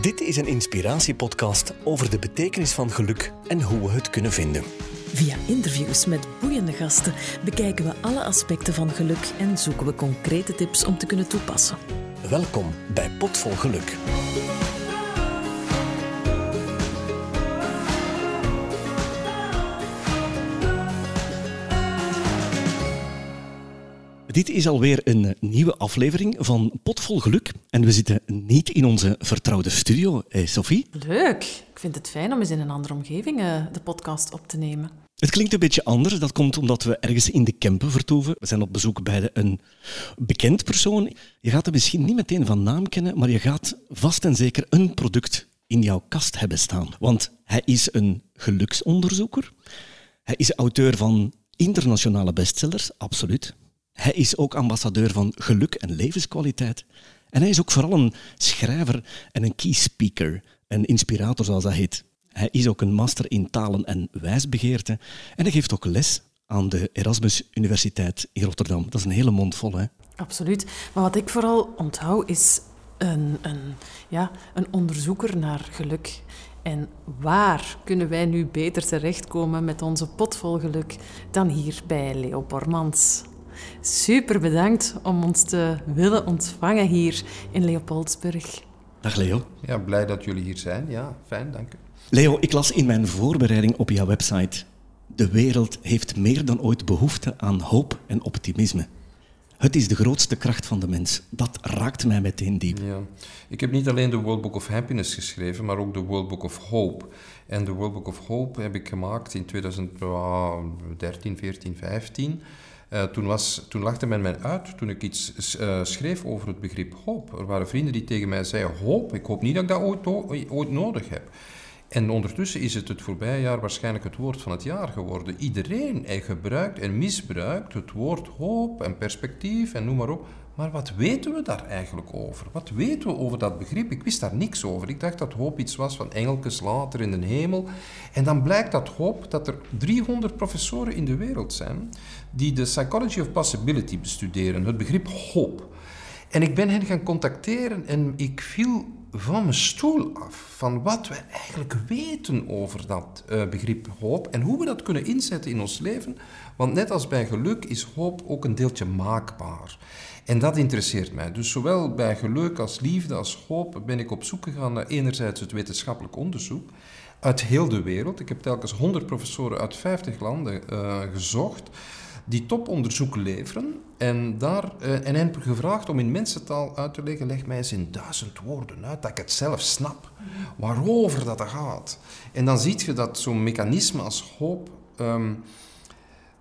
Dit is een inspiratiepodcast over de betekenis van geluk en hoe we het kunnen vinden. Via interviews met boeiende gasten bekijken we alle aspecten van geluk en zoeken we concrete tips om te kunnen toepassen. Welkom bij Potvol Geluk. Dit is alweer een nieuwe aflevering van Potvol Geluk. En we zitten niet in onze vertrouwde studio, eh, Sophie. Leuk. Ik vind het fijn om eens in een andere omgeving eh, de podcast op te nemen. Het klinkt een beetje anders. Dat komt omdat we ergens in de Kempen vertoeven. We zijn op bezoek bij een bekend persoon. Je gaat hem misschien niet meteen van naam kennen, maar je gaat vast en zeker een product in jouw kast hebben staan. Want hij is een geluksonderzoeker. Hij is auteur van internationale bestsellers, absoluut. Hij is ook ambassadeur van geluk en levenskwaliteit. En hij is ook vooral een schrijver en een key speaker, een inspirator zoals dat heet. Hij is ook een master in talen en wijsbegeerte en hij geeft ook les aan de Erasmus Universiteit in Rotterdam. Dat is een hele mond vol, hè? Absoluut. Maar wat ik vooral onthoud is een, een, ja, een onderzoeker naar geluk. En waar kunnen wij nu beter terechtkomen met onze potvol geluk dan hier bij Leo Bormans? Super bedankt om ons te willen ontvangen hier in Leopoldsburg. Dag Leo. Ja, blij dat jullie hier zijn. Ja, fijn, dank u. Leo, ik las in mijn voorbereiding op jouw website: De wereld heeft meer dan ooit behoefte aan hoop en optimisme. Het is de grootste kracht van de mens. Dat raakt mij meteen diep. Ja. Ik heb niet alleen de World Book of Happiness geschreven, maar ook de World Book of Hope. En de World Book of Hope heb ik gemaakt in 2013, 14, 15. Uh, toen, was, toen lachte men mij uit toen ik iets uh, schreef over het begrip hoop. Er waren vrienden die tegen mij zeiden: Hoop, ik hoop niet dat ik dat ooit, ooit nodig heb. En ondertussen is het het voorbije jaar waarschijnlijk het woord van het jaar geworden. Iedereen gebruikt en misbruikt het woord hoop en perspectief en noem maar op. Maar wat weten we daar eigenlijk over? Wat weten we over dat begrip? Ik wist daar niks over. Ik dacht dat hoop iets was van engeltjes later in de hemel. En dan blijkt dat hoop dat er 300 professoren in de wereld zijn die de psychology of possibility bestuderen, het begrip hoop. En ik ben hen gaan contacteren en ik viel van mijn stoel af van wat we eigenlijk weten over dat uh, begrip hoop en hoe we dat kunnen inzetten in ons leven. Want net als bij geluk is hoop ook een deeltje maakbaar. En dat interesseert mij. Dus zowel bij geluk als liefde als hoop ben ik op zoek gegaan naar enerzijds het wetenschappelijk onderzoek uit heel de wereld. Ik heb telkens 100 professoren uit 50 landen uh, gezocht die toponderzoek leveren en, daar, uh, en hen gevraagd om in mensentaal uit te leggen, leg mij eens in duizend woorden uit, dat ik het zelf snap, waarover dat gaat. En dan zie je dat zo'n mechanisme als hoop, um,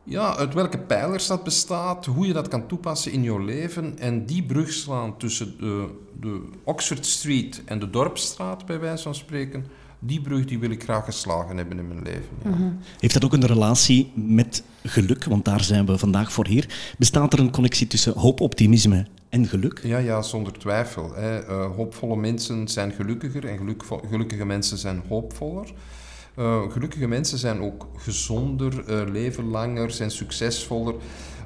ja, uit welke pijlers dat bestaat, hoe je dat kan toepassen in jouw leven en die brug slaan tussen de Oxford Street en de Dorpstraat, bij wijze van spreken, die brug die wil ik graag geslagen hebben in mijn leven. Ja. Mhm. Heeft dat ook een relatie met geluk? Want daar zijn we vandaag voor hier. Bestaat er een connectie tussen hoop, optimisme en geluk? Ja, ja zonder twijfel. Hè. Uh, hoopvolle mensen zijn gelukkiger en gelukkige mensen zijn hoopvoller. Uh, gelukkige mensen zijn ook gezonder, uh, leven langer, zijn succesvoller.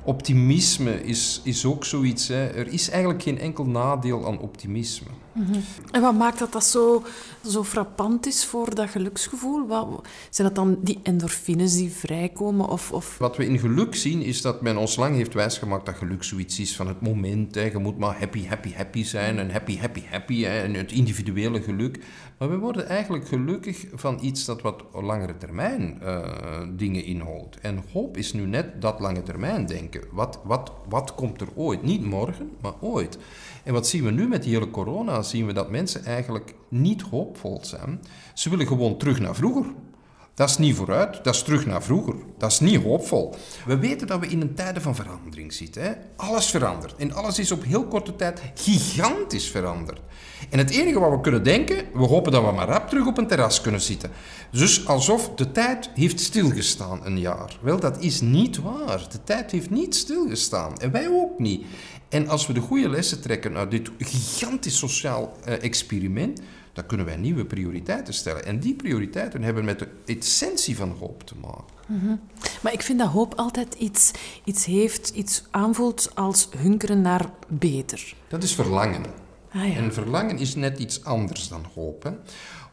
Optimisme is, is ook zoiets. Hè. Er is eigenlijk geen enkel nadeel aan optimisme. -hmm. En wat maakt dat dat zo, zo frappant is voor dat geluksgevoel? Wat, zijn dat dan die endorfines die vrijkomen? Of, of... Wat we in geluk zien, is dat men ons lang heeft wijsgemaakt dat geluk zoiets is van het moment. Je moet maar happy, happy, happy zijn en happy, happy, happy. En het individuele geluk. Maar we worden eigenlijk gelukkig van iets dat wat langere termijn uh, dingen inhoudt. En hoop is nu net dat lange termijn denken. Wat, wat, wat komt er ooit? Niet morgen, maar ooit. En wat zien we nu met die hele corona? Zien we dat mensen eigenlijk niet hoopvol zijn. Ze willen gewoon terug naar vroeger. Dat is niet vooruit, dat is terug naar vroeger. Dat is niet hoopvol. We weten dat we in een tijden van verandering zitten. Hè? Alles verandert. En alles is op heel korte tijd gigantisch veranderd. En het enige wat we kunnen denken, we hopen dat we maar rap terug op een terras kunnen zitten. Dus alsof de tijd heeft stilgestaan een jaar. Wel, dat is niet waar. De tijd heeft niet stilgestaan. En wij ook niet. En als we de goede lessen trekken uit dit gigantisch sociaal uh, experiment, dan kunnen wij nieuwe prioriteiten stellen. En die prioriteiten hebben met de essentie van hoop te maken. Mm -hmm. Maar ik vind dat hoop altijd iets, iets heeft, iets aanvoelt als hunkeren naar beter. Dat is verlangen. Ah, ja. En verlangen is net iets anders dan hoop. Hè.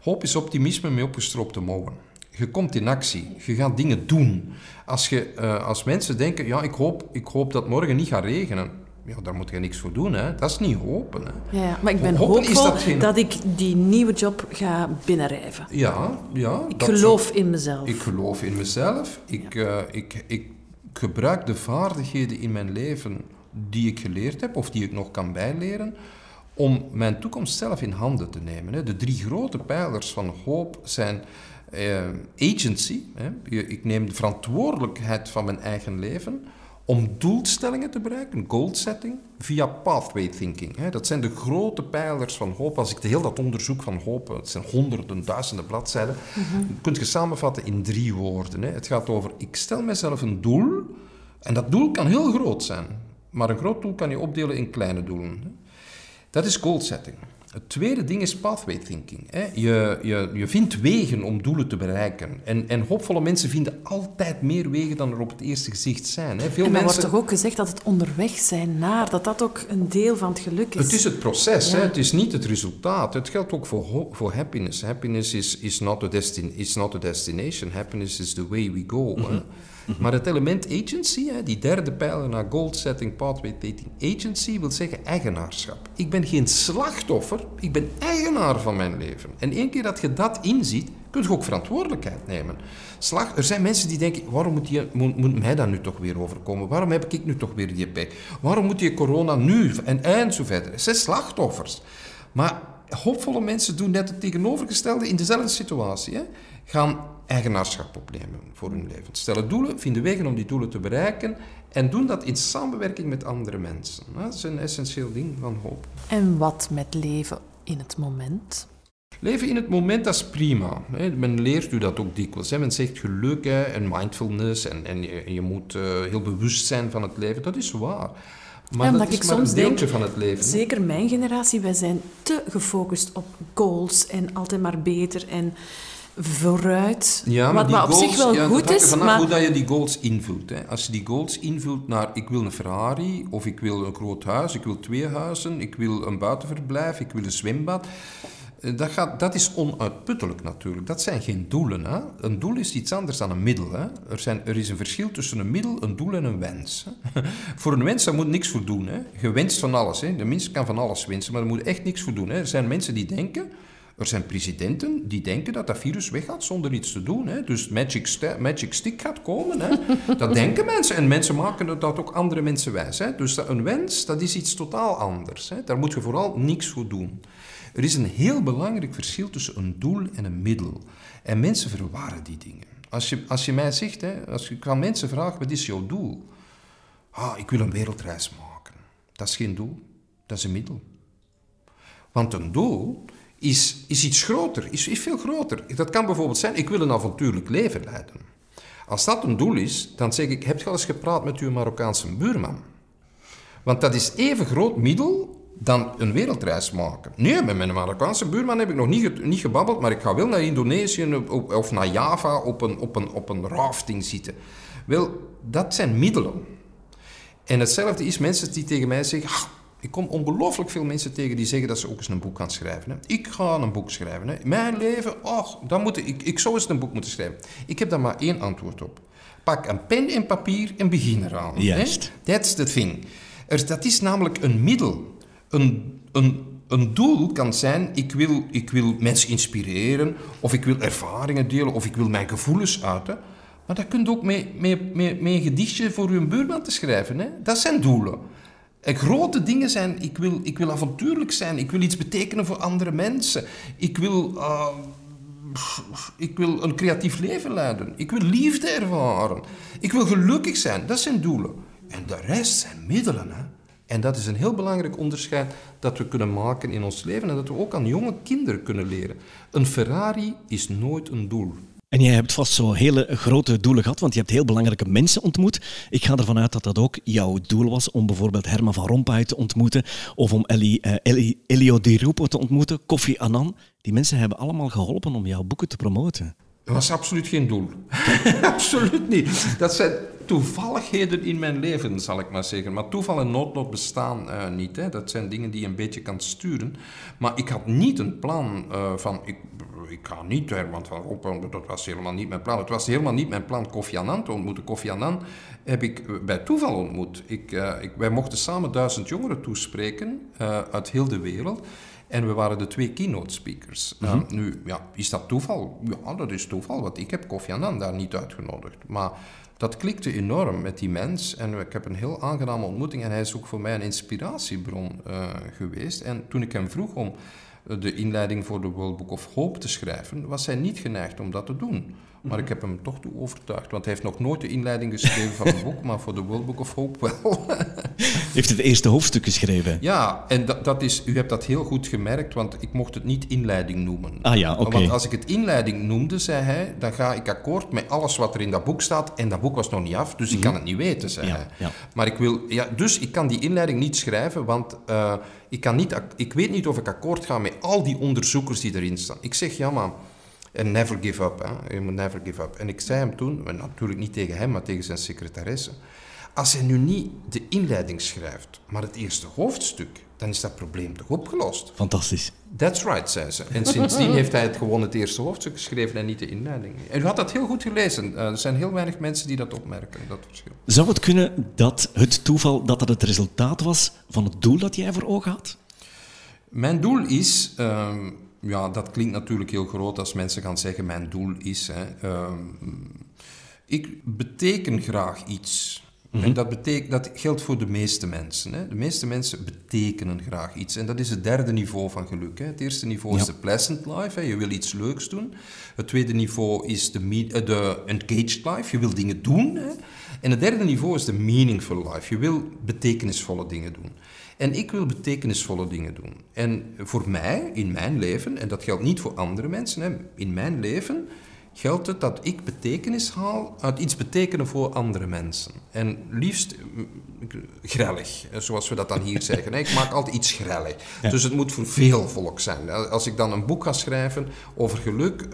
Hoop is optimisme met opgestroopte mouwen. Je komt in actie, je gaat dingen doen. Als, je, eh, als mensen denken, ja, ik hoop, ik hoop dat morgen niet gaat regenen. Ja, daar moet je niks voor doen. Hè. Dat is niet hopen. Hè. Ja, maar ik ben Hopen hoopvol dat geen- dat ik die nieuwe job ga binnenrijven. Ja, ja. Ik geloof in mezelf. Ik geloof in mezelf. Ik, eh, ik, ik gebruik de vaardigheden in mijn leven die ik geleerd heb of die ik nog kan bijleren, om mijn toekomst zelf in handen te nemen. Hè. De drie grote pijlers van hoop zijn eh, agency. Ik neem de verantwoordelijkheid van mijn eigen leven om doelstellingen te bereiken, goal setting, via pathway thinking. Dat zijn de grote pijlers van hoop. Als ik de heel dat onderzoek van hoop, het zijn honderden, duizenden bladzijden, kun je samenvatten in drie woorden. Het gaat over, ik stel mezelf een doel, en dat doel kan heel groot zijn, maar een groot doel kan je opdelen in kleine doelen. Dat is goal setting. Het tweede ding is pathway thinking. Hè. Je, je, je vindt wegen om doelen te bereiken. En, en hoopvolle mensen vinden altijd meer wegen dan er op het eerste gezicht zijn. Hè. Veel en dan mensen... wordt toch ook gezegd dat het onderweg zijn naar, dat dat ook een deel van het geluk is. Het is het proces, Ja. hè? het is niet het resultaat. Het geldt ook voor, voor happiness. Happiness is, is, not a is not a destination. Happiness is the way we go. hè. Maar het element agency, die derde pijler naar goal setting, pathway dating, agency wil zeggen eigenaarschap. Ik ben geen slachtoffer, ik ben eigenaar van mijn leven. En één keer dat je dat inziet, kun je ook verantwoordelijkheid nemen. Er zijn mensen die denken, waarom moet, die, moet, mij dat nu toch weer overkomen? Waarom heb ik nu toch weer die pech? Waarom moet die corona nu? En, en zo verder. Het zijn slachtoffers. Maar hoopvolle mensen doen net het tegenovergestelde in dezelfde situatie. Hè? Gaan eigenaarschap opnemen voor hun leven. Stellen doelen, vinden wegen om die doelen te bereiken en doen dat in samenwerking met andere mensen. Dat is een essentieel ding van hoop. En wat met leven in het moment? Leven in het moment, dat is prima. Men leert u dat ook dikwijls. Men zegt geluk en mindfulness en, en je, moet eh, heel bewust zijn van het leven. Dat is waar. Maar Ja, dat is ik maar soms een deeltje denk, van het leven. Zeker mijn generatie, wij zijn te gefocust op goals en altijd maar beter en vooruit. Ja, maar wat maar op goals, zich wel ja, goed er is, vanaf maar... hoe dat je die goals invult. Hè. Als je die goals invult naar ik wil een Ferrari, of ik wil een groot huis, ik wil twee huizen, ik wil een buitenverblijf, ik wil een zwembad. eh, Dat, gaat, dat is onuitputtelijk natuurlijk. Dat zijn geen doelen. Hè. Een doel is iets anders dan een middel. Hè. Er, zijn, er is een verschil tussen een middel, een doel en een wens. Hè. Voor een wens, daar moet niks voor doen. Hè. Je wenst van alles. Hè. De mens kan van alles wensen, maar daar moet echt niks voor doen. Hè. Er zijn mensen die denken... Er zijn presidenten die denken dat dat virus weggaat zonder iets te doen. Hè. Dus magic, magic stick gaat komen. Hè. Dat denken mensen. En mensen maken dat ook andere mensen wijs. Hè. Dus dat, een wens, dat is iets totaal anders. Hè. Daar moet je vooral niks voor doen. Er is een heel belangrijk verschil tussen een doel en een middel. En mensen verwarren die dingen. Als je, als je mij zegt, hè, als ik aan mensen vraag, wat is jouw doel? Ah, ik wil een wereldreis maken. Dat is geen doel, dat is een middel. Want een doel is, is iets groter, is, is veel groter. Dat kan bijvoorbeeld zijn, ik wil een avontuurlijk leven leiden. Als dat een doel is, dan zeg ik, heb je al eens gepraat met uw Marokkaanse buurman? Want dat is even groot middel dan een wereldreis maken. Nee, met mijn Marokkaanse buurman heb ik nog niet, niet gebabbeld, maar ik ga wel naar Indonesië of naar Java op een, op, een, op een rafting zitten. Wel, dat zijn middelen. En hetzelfde is mensen die tegen mij zeggen... "Ah, ik kom ongelooflijk veel mensen tegen die zeggen dat ze ook eens een boek gaan schrijven. Hè. Ik ga een boek schrijven. Hè. Mijn leven, och, dan moet ik, ik zou eens een boek moeten schrijven. Ik heb daar maar één antwoord op. Pak een pen en papier en begin eraan. hè. Juist. That's the thing. Er, dat is namelijk een middel. Een, een, een doel kan zijn, ik wil, ik wil mensen inspireren, of ik wil ervaringen delen, of ik wil mijn gevoelens uiten. Maar dat kunt ook met, met, met een gedichtje voor uw buurman te schrijven. Hè? Dat zijn doelen. Grote dingen zijn, ik wil, ik wil avontuurlijk zijn, ik wil iets betekenen voor andere mensen. Ik wil, uh, ik wil een creatief leven leiden. Ik wil liefde ervaren. Ik wil gelukkig zijn. Dat zijn doelen. En de rest zijn middelen. Hè? En dat is een heel belangrijk onderscheid dat we kunnen maken in ons leven en dat we ook aan jonge kinderen kunnen leren. Een Ferrari is nooit een doel. En jij hebt vast zo hele grote doelen gehad, want je hebt heel belangrijke mensen ontmoet. Ik ga ervan uit dat dat ook jouw doel was om bijvoorbeeld Herman van Rompuy te ontmoeten of om Ellie, eh, Ellie, Elio Di Rupo te ontmoeten, Kofi Annan. Die mensen hebben allemaal geholpen om jouw boeken te promoten. Dat was absoluut geen doel. absoluut niet. Dat zijn, toevalligheden in mijn leven, zal ik maar zeggen. Maar toeval en noodlot bestaan uh, niet. Hè. Dat zijn dingen die je een beetje kan sturen. Maar ik had niet een plan uh, van... Ik, ik ga niet Herman van Rompuy, dat was helemaal niet mijn plan. Het was helemaal niet mijn plan Kofi Annan te ontmoeten. Kofi Annan heb ik bij toeval ontmoet. Ik, uh, ik, wij mochten samen duizend jongeren toespreken uit heel de wereld. En we waren de twee keynote speakers. Mm -hmm. uh, nu, ja, is dat toeval? Ja, dat is toeval, want ik heb Kofi Annan daar niet uitgenodigd. Maar dat klikte enorm met die mens en ik heb een heel aangename ontmoeting en hij is ook voor mij een inspiratiebron geweest. En toen ik hem vroeg om de inleiding voor de World Book of Hope te schrijven, was hij niet geneigd om dat te doen. Maar ik heb hem toch toe overtuigd, want hij heeft nog nooit de inleiding geschreven van een boek, maar voor de World Book of Hope wel. heeft het eerste hoofdstuk geschreven? Ja, en dat, dat is, u hebt dat heel goed gemerkt, want ik mocht het niet inleiding noemen. Ah ja, oké. Okay. Want als ik het inleiding noemde, zei hij, dan ga ik akkoord met alles wat er in dat boek staat. En dat boek was nog niet af, dus ik kan het niet weten, zei ja, hij. Ja. Maar ik wil, ja, dus ik kan die inleiding niet schrijven, want uh, ik, kan niet, ik weet niet of ik akkoord ga met al die onderzoekers die erin staan. Ik zeg, ja, maar... En never give up, hè. je moet never give up. En ik zei hem toen, natuurlijk niet tegen hem, maar tegen zijn secretaresse, als hij nu niet de inleiding schrijft, maar het eerste hoofdstuk, dan is dat probleem toch opgelost. Fantastisch. That's right, zei ze. En sindsdien heeft hij het gewoon het eerste hoofdstuk geschreven en niet de inleiding. En u had dat heel goed gelezen. Uh, er zijn heel weinig mensen die dat opmerken, dat verschil. Zou het kunnen dat het toeval dat dat het resultaat was van het doel dat jij voor ogen had? Mijn doel is... Uh, ja, dat klinkt natuurlijk heel groot als mensen gaan zeggen: Mijn doel is. Hè, uh, ik beteken graag iets. Mm -hmm. En dat, betekent, dat geldt voor de meeste mensen. Hè. De meeste mensen betekenen graag iets. En dat is het derde niveau van geluk. Hè. Het eerste niveau ja. is de pleasant life. Hè. Je wil iets leuks doen. Het tweede niveau is de, de engaged life. Je wil dingen doen. Hè. En het derde niveau is de meaningful life. Je wil betekenisvolle dingen doen. En ik wil betekenisvolle dingen doen. En voor mij, in mijn leven, en dat geldt niet voor andere mensen, hè, in mijn leven geldt het dat ik betekenis haal uit iets betekenen voor andere mensen. En liefst grellig, zoals we dat dan hier zeggen. Ik maak altijd iets grellig. Ja. Dus het moet voor veel volk zijn. Als ik dan een boek ga schrijven over geluk,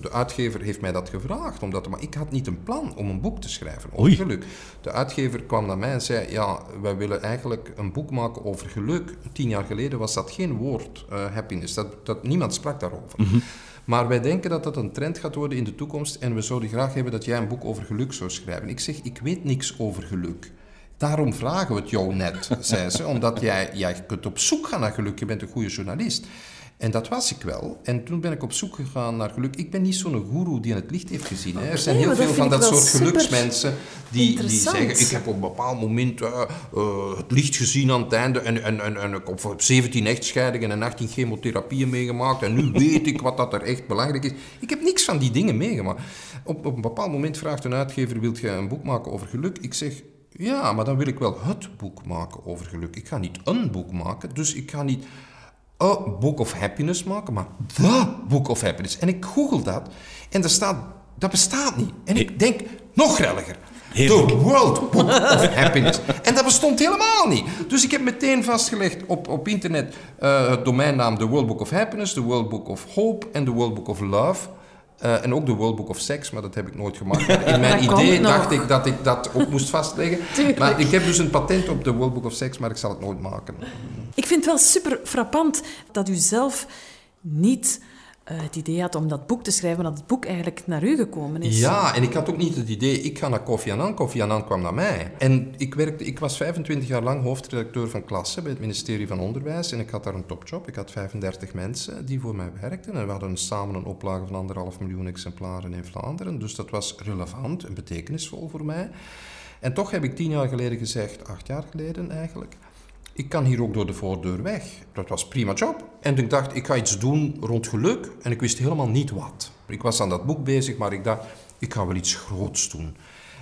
de uitgever heeft mij dat gevraagd, omdat, maar ik had niet een plan om een boek te schrijven over Oei. geluk. De uitgever kwam naar mij en zei, ja, wij willen eigenlijk een boek maken over geluk. Tien jaar geleden was dat geen woord, uh, happiness. Dat, dat, niemand sprak daarover. Mhm. Maar wij denken dat dat een trend gaat worden in de toekomst en we zouden graag hebben dat jij een boek over geluk zou schrijven. Ik zeg, ik weet niks over geluk. Daarom vragen we het jou net, zei ze, omdat jij, jij kunt op zoek gaan naar geluk, je bent een goede journalist. En dat was ik wel. En toen ben ik op zoek gegaan naar geluk. Ik ben niet zo'n goeroe die in het licht heeft gezien. Hè. Er zijn Nee, heel veel van dat soort geluksmensen die, die zeggen... Ik heb op een bepaald moment eh, eh, het licht gezien aan het einde en, en, en, en ik heb 17 echtscheidingen en 18 chemotherapieën meegemaakt en nu weet ik wat dat er echt belangrijk is. Ik heb niks van die dingen meegemaakt. Op, op een bepaald moment vraagt een uitgever, wilt je een boek maken over geluk? Ik zeg... Ja, maar dan wil ik wel het boek maken over geluk. Ik ga niet een boek maken, dus ik ga niet a book of happiness maken, maar the book of happiness. En ik google dat en er staat, dat bestaat niet. En ik denk, nog. Heerlijk. The World Book of Happiness. En dat bestond helemaal niet. Dus ik heb meteen vastgelegd op, op internet uh, het domeinnaam The World Book of Happiness, The World Book of Hope en The World Book of Love. Uh, en ook de World Book of Sex, maar dat heb ik nooit gemaakt. In mijn Dat idee nog. dacht ik dat ik dat ook moest vastleggen. Maar ik heb dus een patent op de World Book of Sex, maar ik zal het nooit maken. Ik vind het wel super frappant dat u zelf niet eh, het idee had om dat boek te schrijven, maar dat het boek eigenlijk naar u gekomen is. Ja, en ik had ook niet het idee, ik ga naar Kofi Annan. Kofi Annan kwam naar mij. En ik, werkte, ik was 25 jaar lang hoofdredacteur van klasse bij het ministerie van Onderwijs. En ik had daar een topjob. Ik had 35 mensen die voor mij werkten. En we hadden samen een oplage van anderhalf miljoen exemplaren in Vlaanderen. Dus dat was relevant en betekenisvol voor mij. En toch heb ik tien jaar geleden gezegd, acht jaar geleden eigenlijk... Ik kan hier ook door de voordeur weg. Dat was prima job. En ik dacht, ik ga iets doen rond geluk. En ik wist helemaal niet wat. Ik was aan dat boek bezig, maar ik dacht, ik ga wel iets groots doen.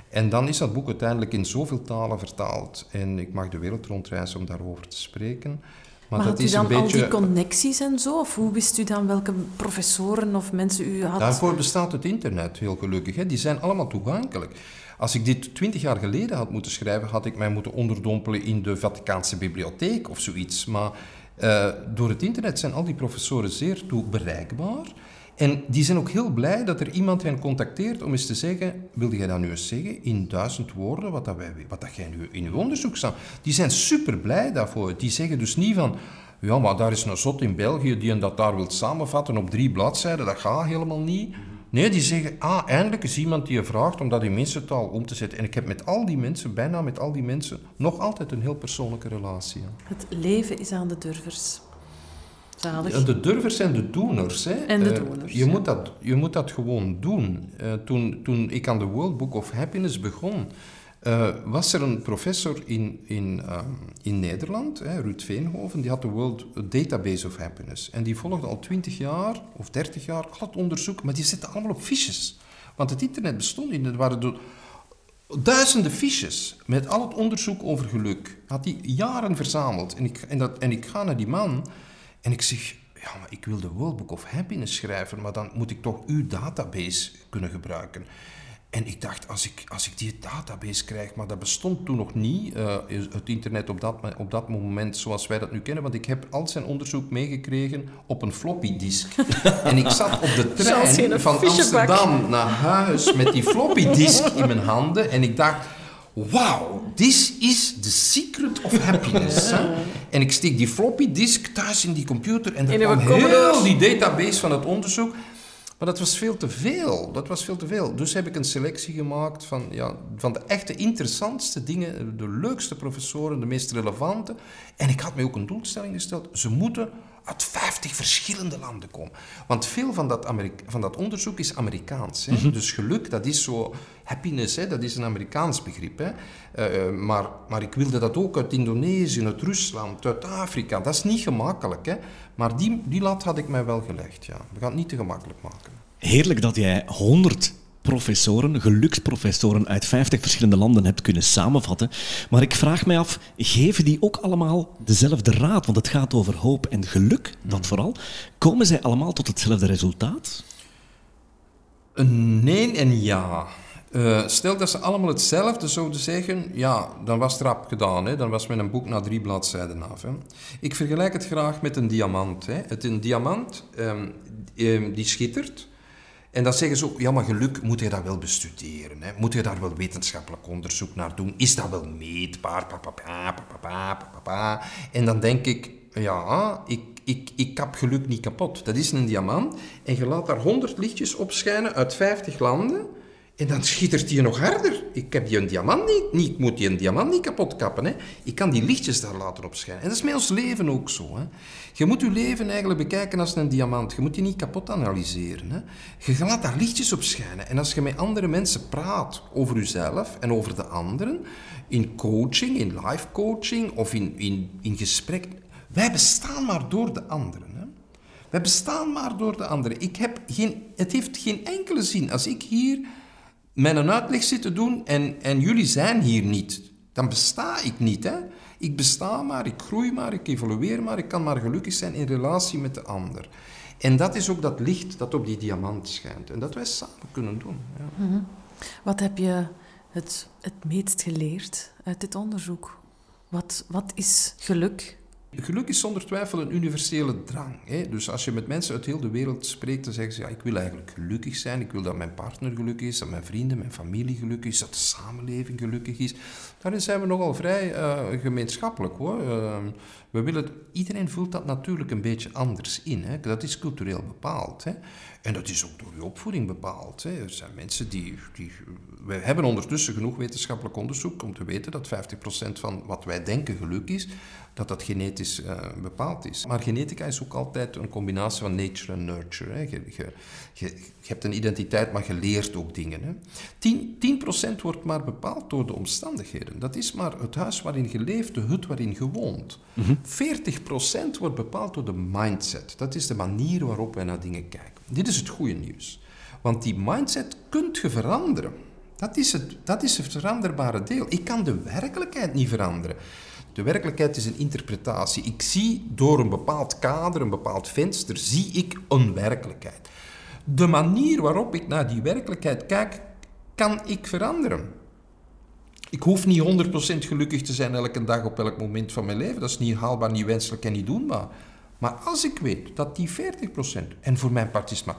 En dan is dat boek uiteindelijk in zoveel talen vertaald. En ik mag de wereld rondreizen om daarover te spreken. Maar, Maar dat had u is dan een al beetje... die connecties en zo? Of hoe wist u dan welke professoren of mensen u had? Daarvoor bestaat het internet, heel gelukkig. Hè. Die zijn allemaal toegankelijk. Als ik dit twintig jaar geleden had moeten schrijven, had ik mij moeten onderdompelen in de Vaticaanse bibliotheek of zoiets. Maar eh, door het internet zijn al die professoren zeer toe bereikbaar. En die zijn ook heel blij dat er iemand hen contacteert om eens te zeggen, wilde jij dat nu eens zeggen in duizend woorden, wat, dat wat dat jij nu in je onderzoek staat. Die zijn super blij daarvoor. Die zeggen dus niet van, ja, maar daar is een zot in België die en dat daar wil samenvatten op drie bladzijden, dat gaat helemaal niet. Nee, die zeggen, ah, eindelijk is iemand die je vraagt om dat in mensentaal om te zetten. En ik heb met al die mensen, bijna met al die mensen, nog altijd een heel persoonlijke relatie. Het leven is aan de durvers. Zalig. De durvers en de doeners. Hè. En de eh, doeners, je, moet dat, je moet dat gewoon doen. Uh, toen, toen ik aan de World Book of Happiness begon, uh, was er een professor in, in, uh, in Nederland, hè, Ruud Veenhoven, die had de World Database of Happiness. En die volgde al 20 jaar of 30 jaar het onderzoek, maar die zette allemaal op fiches. Want het internet bestond niet. Er waren de, duizenden fiches met al het onderzoek over geluk. Had hij jaren verzameld. En ik, en, dat, en ik ga naar die man en ik zeg, ja, maar ik wil de World Book of Happiness schrijven, maar dan moet ik toch uw database kunnen gebruiken. En ik dacht, als ik, als ik die database krijg, maar dat bestond toen nog niet, uh, het internet op dat, op dat moment zoals wij dat nu kennen, want ik heb al zijn onderzoek meegekregen op een floppy disk. en ik zat op de trein van Amsterdam naar huis met die floppy disk in mijn handen en ik dacht, wauw, this is the secret of happiness. En ik steek die floppy disk thuis in die computer en dan kwam heel die database van het onderzoek. Maar dat was veel te veel. Dat was veel te veel. Dus heb ik een selectie gemaakt van, ja, van de echte interessantste dingen, de leukste professoren, de meest relevante. En ik had me ook een doelstelling gesteld. Ze moeten uit 50 verschillende landen komen. Want veel van dat, van dat onderzoek is Amerikaans. Hè? Mhm. Dus geluk, dat is zo... Happiness, hè? dat is een Amerikaans begrip. Hè? Uh, maar, maar ik wilde dat ook uit Indonesië, uit Rusland, uit Afrika. Dat is niet gemakkelijk. Hè? Maar die, die lat had ik mij wel gelegd. Ja. We gaan het niet te gemakkelijk maken. Heerlijk dat jij 100 professoren, geluksprofessoren uit 50 verschillende landen hebt kunnen samenvatten. Maar ik vraag mij af, geven die ook allemaal dezelfde raad? Want het gaat over hoop en geluk, dat hmm. vooral. Komen zij allemaal tot hetzelfde resultaat? Nee en ja. Uh, stel dat ze allemaal hetzelfde zouden zeggen, ja, dan was het rap gedaan. Hè? Dan was mijn boek na drie bladzijden af. Hè? Ik vergelijk het graag met een diamant. Hè? Het, een diamant um, um, die schittert, en dan zeggen ze ook, ja, maar geluk moet je dat wel bestuderen. Hè? Moet je daar wel wetenschappelijk onderzoek naar doen? Is dat wel meetbaar? En dan denk ik, ja, ik, ik, ik kap geluk niet kapot. Dat is een diamant. En je laat daar 100 lichtjes opschijnen uit 50 landen. En dan schittert die nog harder. Ik heb die een diamant niet, niet moet die een diamant niet kapot kappen. Hè. Ik kan die lichtjes daar laten opschijnen. En dat is met ons leven ook zo. Hè. Je moet je leven eigenlijk bekijken als een diamant. Je moet die niet kapot analyseren. Hè. Je laat daar lichtjes op schijnen. En als je met andere mensen praat over jezelf en over de anderen, in coaching, in life coaching of in, in, in gesprek, wij bestaan maar door de anderen. Hè. Wij bestaan maar door de anderen. Ik heb geen, het heeft geen enkele zin als ik hier mijn uitleg zit te doen en, en jullie zijn hier niet. Dan besta ik niet. Hè? Ik besta maar, ik groei maar, ik evolueer maar, ik kan maar gelukkig zijn in relatie met de ander. En dat is ook dat licht dat op die diamant schijnt. En dat wij samen kunnen doen. Ja. Mhm. Wat heb je het, het meest geleerd uit dit onderzoek? Wat, wat is geluk? Geluk is zonder twijfel een universele drang. Hè? Dus als je met mensen uit heel de wereld spreekt, dan zeggen ze: ja, Ik wil eigenlijk gelukkig zijn. Ik wil dat mijn partner gelukkig is, dat mijn vrienden, mijn familie gelukkig is, dat de samenleving gelukkig is. Daarin zijn we nogal vrij uh, gemeenschappelijk hoor. Uh, we willen, iedereen voelt dat natuurlijk een beetje anders in. Hè? Dat is cultureel bepaald. Hè? En dat is ook door je opvoeding bepaald. Hè? Er zijn mensen die, die. Wij hebben ondertussen genoeg wetenschappelijk onderzoek om te weten dat 50% van wat wij denken geluk is dat dat genetisch uh, bepaald is. Maar genetica is ook altijd een combinatie van nature en nurture. Hè. Je, je, je, je, hebt een identiteit, maar je leert ook dingen. Hè. 10%, 10 wordt maar bepaald door de omstandigheden. Dat is maar het huis waarin je leeft, de hut waarin je woont. Mm -hmm. 40% wordt bepaald door de mindset. Dat is de manier waarop wij naar dingen kijken. Dit is het goede nieuws. Want die mindset kunt je veranderen. Dat is, het, dat is het veranderbare deel. Ik kan de werkelijkheid niet veranderen. De werkelijkheid is een interpretatie. Ik zie door een bepaald kader, een bepaald venster, zie ik een werkelijkheid. De manier waarop ik naar die werkelijkheid kijk, kan ik veranderen. Ik hoef niet 100% gelukkig te zijn elke dag op elk moment van mijn leven. Dat is niet haalbaar, niet wenselijk en niet doenbaar. Maar als ik weet dat die 40%, en voor mijn part is maar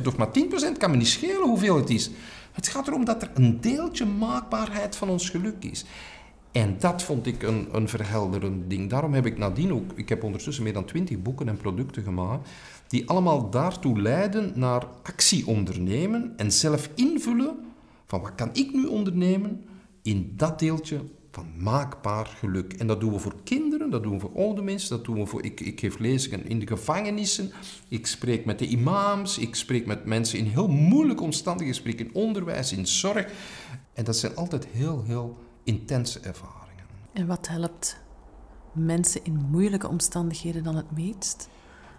20% of maar 10%, kan me niet schelen hoeveel het is. Het gaat erom dat er een deeltje maakbaarheid van ons geluk is. En dat vond ik een, een verhelderend ding. Daarom heb ik nadien ook, ik heb ondertussen meer dan 20 boeken en producten gemaakt, die allemaal daartoe leiden naar actie ondernemen en zelf invullen van wat kan ik nu ondernemen in dat deeltje van maakbaar geluk. En dat doen we voor kinderen, dat doen we voor oude mensen, dat doen we voor... Ik, ik geef lezingen in de gevangenissen, ik spreek met de imams, ik spreek met mensen in heel moeilijke omstandigheden, ik spreek in onderwijs, in zorg. En dat zijn altijd heel, heel intense ervaringen. En wat helpt mensen in moeilijke omstandigheden dan het meest?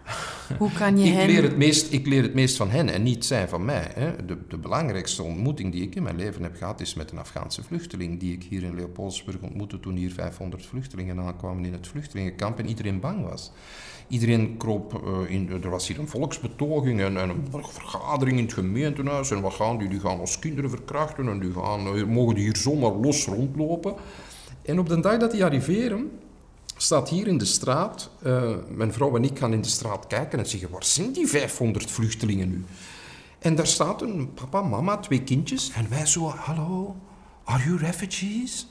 Hoe kan je ik, hen... leer het meest, ik leer het meest van hen en niet zij van mij. Hè. De, de belangrijkste ontmoeting die ik in mijn leven heb gehad is met een Afghaanse vluchteling die ik hier in Leopoldsburg ontmoette toen hier 500 vluchtelingen aankwamen in het vluchtelingenkamp en iedereen bang was. Iedereen kroop uh, in, er was hier een volksbetoging en, en, een vergadering in het gemeentehuis en wat gaan die? Die gaan ons kinderen verkrachten en die gaan, uh, mogen die hier zomaar los rondlopen. En op de dag dat die arriveren, staat hier in de straat. Uh, mijn vrouw en ik gaan in de straat kijken en zeggen: waar zijn die 500 vluchtelingen nu? En daar staat een papa, mama, twee kindjes. En wij zo: hallo, are you refugees?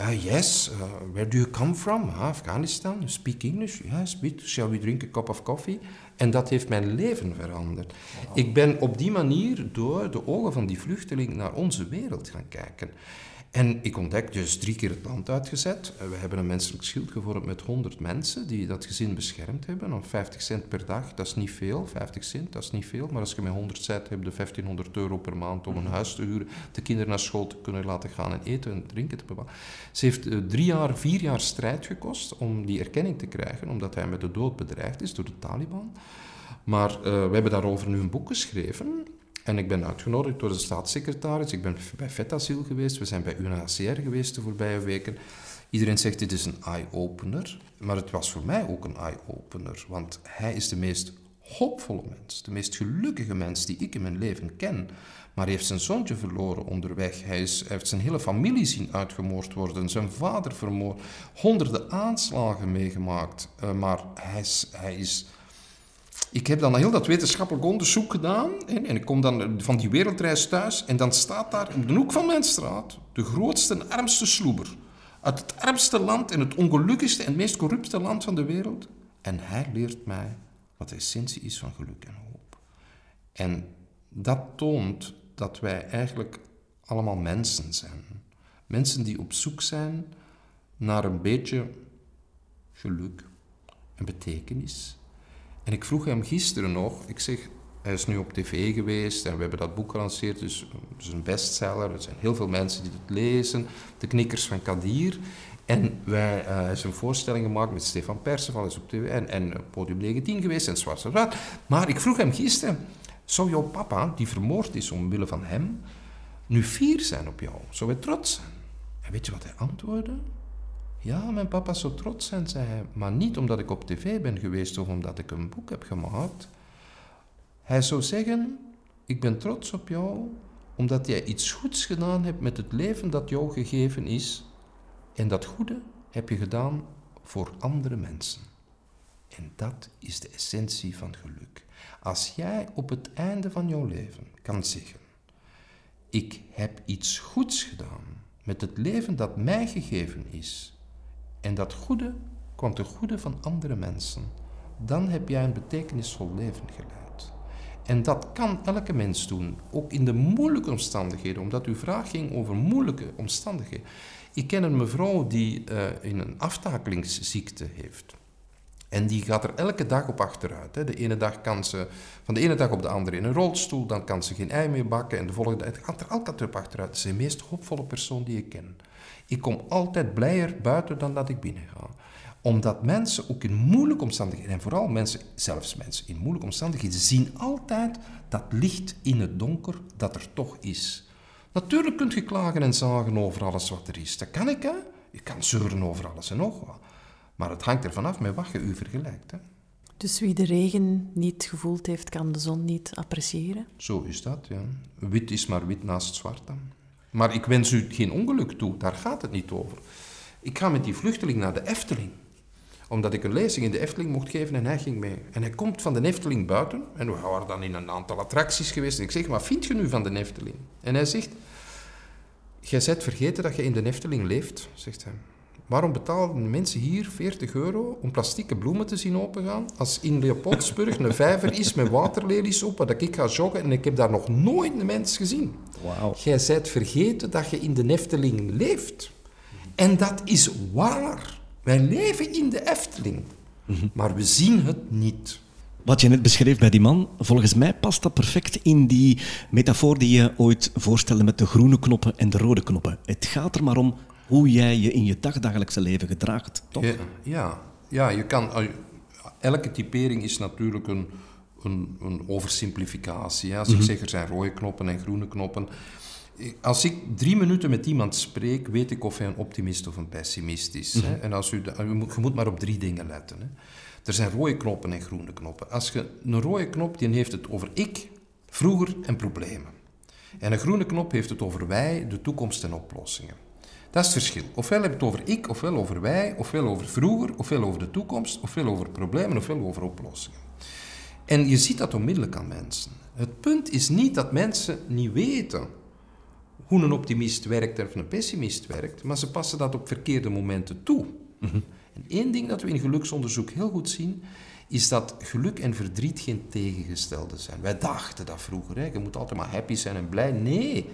Uh, yes, uh, where do you come from? Ah, Afghanistan, you speak English? Yes, bit. Shall we drink a cup of coffee? En dat heeft mijn leven veranderd. Wow. Ik ben op die manier door de ogen van die vluchteling naar onze wereld gaan kijken. En ik ontdekte dus drie keer het land uitgezet. We hebben een menselijk schild gevormd met 100 mensen die dat gezin beschermd hebben. Om 50 cent per dag, dat is niet veel. 50 cent, dat is niet veel. Maar als je met 100 cent hebt, je 1500 euro per maand om een huis te huren, de kinderen naar school te kunnen laten gaan en eten en drinken te bepalen. Ze heeft uh, drie jaar, vier jaar strijd gekost om die erkenning te krijgen, omdat hij met de dood bedreigd is door de Taliban. Maar uh, we hebben daarover nu een boek geschreven. En ik ben uitgenodigd door de staatssecretaris. Ik ben bij VetAsiel geweest. We zijn bij UNHCR geweest de voorbije weken. Iedereen zegt dit is een eye-opener. Maar het was voor mij ook een eye-opener. Want hij is de meest hoopvolle mens. De meest gelukkige mens die ik in mijn leven ken. Maar hij heeft zijn zoontje verloren onderweg. Hij, is, heeft zijn hele familie zien uitgemoord worden. Zijn vader vermoord. Honderden aanslagen meegemaakt. Uh, maar hij is... Hij is ik heb dan heel dat wetenschappelijk onderzoek gedaan en, en, ik kom dan van die wereldreis thuis en dan staat daar op de hoek van mijn straat de grootste en armste sloeber uit het armste land en het ongelukkigste en meest corrupte land van de wereld. En hij leert mij wat de essentie is van geluk en hoop. En dat toont dat wij eigenlijk allemaal mensen zijn. Mensen die op zoek zijn naar een beetje geluk, een betekenis, en ik vroeg hem gisteren nog, ik zeg, hij is nu op tv geweest en we hebben dat boek gelanceerd, dus het is een bestseller. Er zijn heel veel mensen die het lezen. De Knikkers van Kadir. En wij, uh, hij is een voorstelling gemaakt met Stefan Perceval, is op tv en, en Podium 19 geweest en Zwart Zwart. Maar ik vroeg hem gisteren, zou jouw papa, die vermoord is omwille van hem, nu fier zijn op jou? Zou hij trots zijn? En weet je wat hij antwoordde? Ja, mijn papa zou trots zijn, zei hij, maar niet omdat ik op tv ben geweest of omdat ik een boek heb gemaakt. Hij zou zeggen, ik ben trots op jou omdat jij iets goeds gedaan hebt met het leven dat jou gegeven is. En dat goede heb je gedaan voor andere mensen. En dat is de essentie van geluk. Als jij op het einde van jouw leven kan zeggen, ik heb iets goeds gedaan met het leven dat mij gegeven is en dat goede kwam ten goede van andere mensen, dan heb jij een betekenisvol leven geleid. En dat kan elke mens doen, ook in de moeilijke omstandigheden, omdat uw vraag ging over moeilijke omstandigheden. Ik ken een mevrouw die in een aftakelingsziekte heeft. En die gaat er elke dag op achteruit. De ene dag kan ze van de ene dag op de andere in een rolstoel, dan kan ze geen ei meer bakken en de volgende dag gaat er altijd op achteruit. Ze is de meest hoopvolle persoon die ik ken. Ik kom altijd blijer buiten dan dat ik binnen ga. Omdat mensen ook in moeilijke omstandigheden, en vooral mensen, zelfs mensen in moeilijke omstandigheden, zien altijd dat licht in het donker dat er toch is. Natuurlijk kunt je klagen en zagen over alles wat er is. Dat kan ik, hè. Je kan zeuren over alles en nog wat. Maar het hangt ervan af met wat je u vergelijkt. Hè. Dus wie de regen niet gevoeld heeft, kan de zon niet appreciëren? Zo is dat, ja. Wit is maar wit naast zwart dan. Maar ik wens u geen ongeluk toe, daar gaat het niet over. Ik ga met die vluchteling naar de Efteling. omdat ik een lezing in de Efteling mocht geven en hij ging mee. En hij komt van de Efteling buiten en we waren dan in een aantal attracties geweest. En ik zeg, wat vind je nu van de Efteling? En hij zegt, jij bent vergeten dat je in de Efteling leeft, zegt hij. Waarom betalen mensen hier 40 euro om plastieke bloemen te zien opengaan, als in Leopoldsburg een vijver is met waterlelies op, waar ik ga joggen en ik heb daar nog nooit een mens gezien. Wauw. Jij bent vergeten dat je in de Efteling leeft. En dat is waar. Wij leven in de Efteling. Maar we zien het niet. Wat je net beschreef bij die man, volgens mij past dat perfect in die metafoor die je ooit voorstelde met de groene knoppen en de rode knoppen. Het gaat er maar om hoe jij je in je dagdagelijkse leven gedraagt, toch? Ja, ja, ja je kan, elke typering is natuurlijk een, een, een oversimplificatie. Hè. Als ik zeg er zijn rode knoppen en groene knoppen. Als ik drie minuten met iemand spreek, weet ik of hij een optimist of een pessimist is. Hè. En als u, je, moet, je moet maar op drie dingen letten. Hè. Er zijn rode knoppen en groene knoppen. Als je een rode knop, die heeft het over ik, vroeger en problemen. En een groene knop heeft het over wij, de toekomst en oplossingen. Dat is het verschil. Ofwel heb je het over ik, ofwel over wij, ofwel over vroeger, ofwel over de toekomst, ofwel over problemen, ofwel over oplossingen. En je ziet dat onmiddellijk aan mensen. Het punt is niet dat mensen niet weten hoe een optimist werkt of een pessimist werkt, maar ze passen dat op verkeerde momenten toe. En één ding dat we in geluksonderzoek heel goed zien, is dat geluk en verdriet geen tegengestelde zijn. Wij dachten dat vroeger, hè? je moet altijd maar happy zijn en blij. Nee,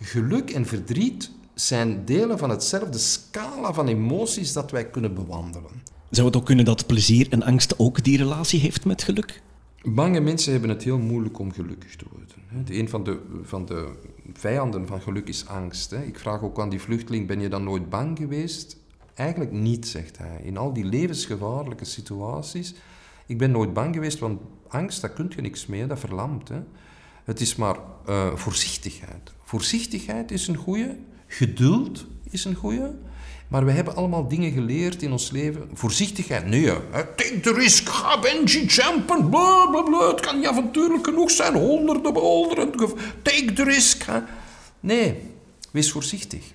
geluk en verdriet zijn delen van hetzelfde scala van emoties dat wij kunnen bewandelen. Zou het ook kunnen dat plezier en angst ook die relatie heeft met geluk? Bange mensen hebben het heel moeilijk om gelukkig te worden. hè. Een van de, van de vijanden van geluk is angst. Ik vraag ook aan die vluchteling, ben je dan nooit bang geweest? Eigenlijk niet, zegt hij. In al die levensgevaarlijke situaties. Ik ben nooit bang geweest, want angst, daar kun je niks mee, dat verlamt. Hè. Het is maar eh, voorzichtigheid. Voorzichtigheid is een goede, geduld is een goede. Maar we hebben allemaal dingen geleerd in ons leven. Voorzichtigheid, nee. hè. Take the risk, ga bungee jumpen, bla bla bla. Het kan niet avontuurlijk genoeg zijn, honderden beholderen. Take the risk. Hè. Nee, wees voorzichtig.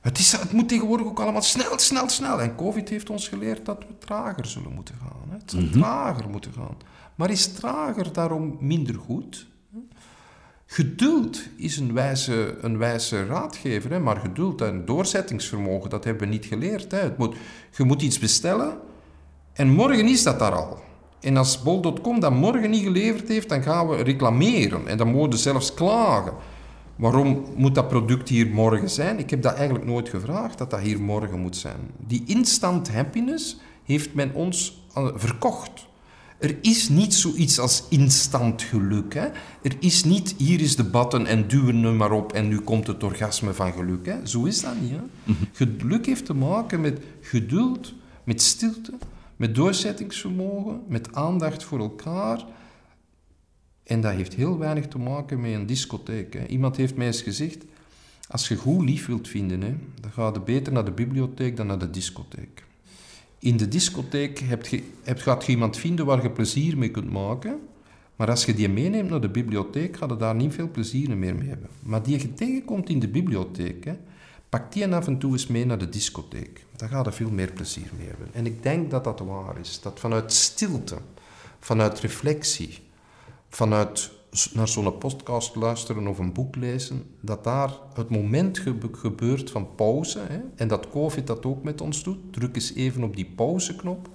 Het, is, het moet tegenwoordig ook allemaal snel, snel, snel. En COVID heeft ons geleerd dat we trager zullen moeten gaan. Hè. Het zal trager moeten gaan. Maar is trager daarom minder goed? Geduld is een wijze, een wijze raadgever, maar geduld en doorzettingsvermogen, dat hebben we niet geleerd. Hè? Het moet, je moet iets bestellen en morgen is dat daar al. En als bol.com dat morgen niet geleverd heeft, dan gaan we reclameren en dan moeten we zelfs klagen. Waarom moet dat product hier morgen zijn? Ik heb dat eigenlijk nooit gevraagd, dat dat hier morgen moet zijn. Die instant happiness heeft men ons verkocht. Er is niet zoiets als instant geluk. Hè? Er is niet, hier is de button en duwen hem maar op en nu komt het orgasme van geluk. Hè? Zo is dat niet. Hè? Geluk heeft te maken met geduld, met stilte, met doorzettingsvermogen, met aandacht voor elkaar. En dat heeft heel weinig te maken met een discotheek. Hè? Iemand heeft mij eens gezegd, als je goed lief wilt vinden, hè, dan ga je beter naar de bibliotheek dan naar de discotheek. In de discotheek heb je, gaat je iemand vinden waar je plezier mee kunt maken. Maar als je die meeneemt naar de bibliotheek, ga je daar niet veel plezier meer mee hebben. Maar die je tegenkomt in de bibliotheek, pak die af en toe eens mee naar de discotheek. Daar ga je veel meer plezier mee hebben. En ik denk dat dat waar is. Dat vanuit stilte, vanuit reflectie, vanuit naar zo'n podcast luisteren of een boek lezen, dat daar het moment gebe- gebeurt van pauze, hè, en dat COVID dat ook met ons doet, druk eens even op die pauzeknop,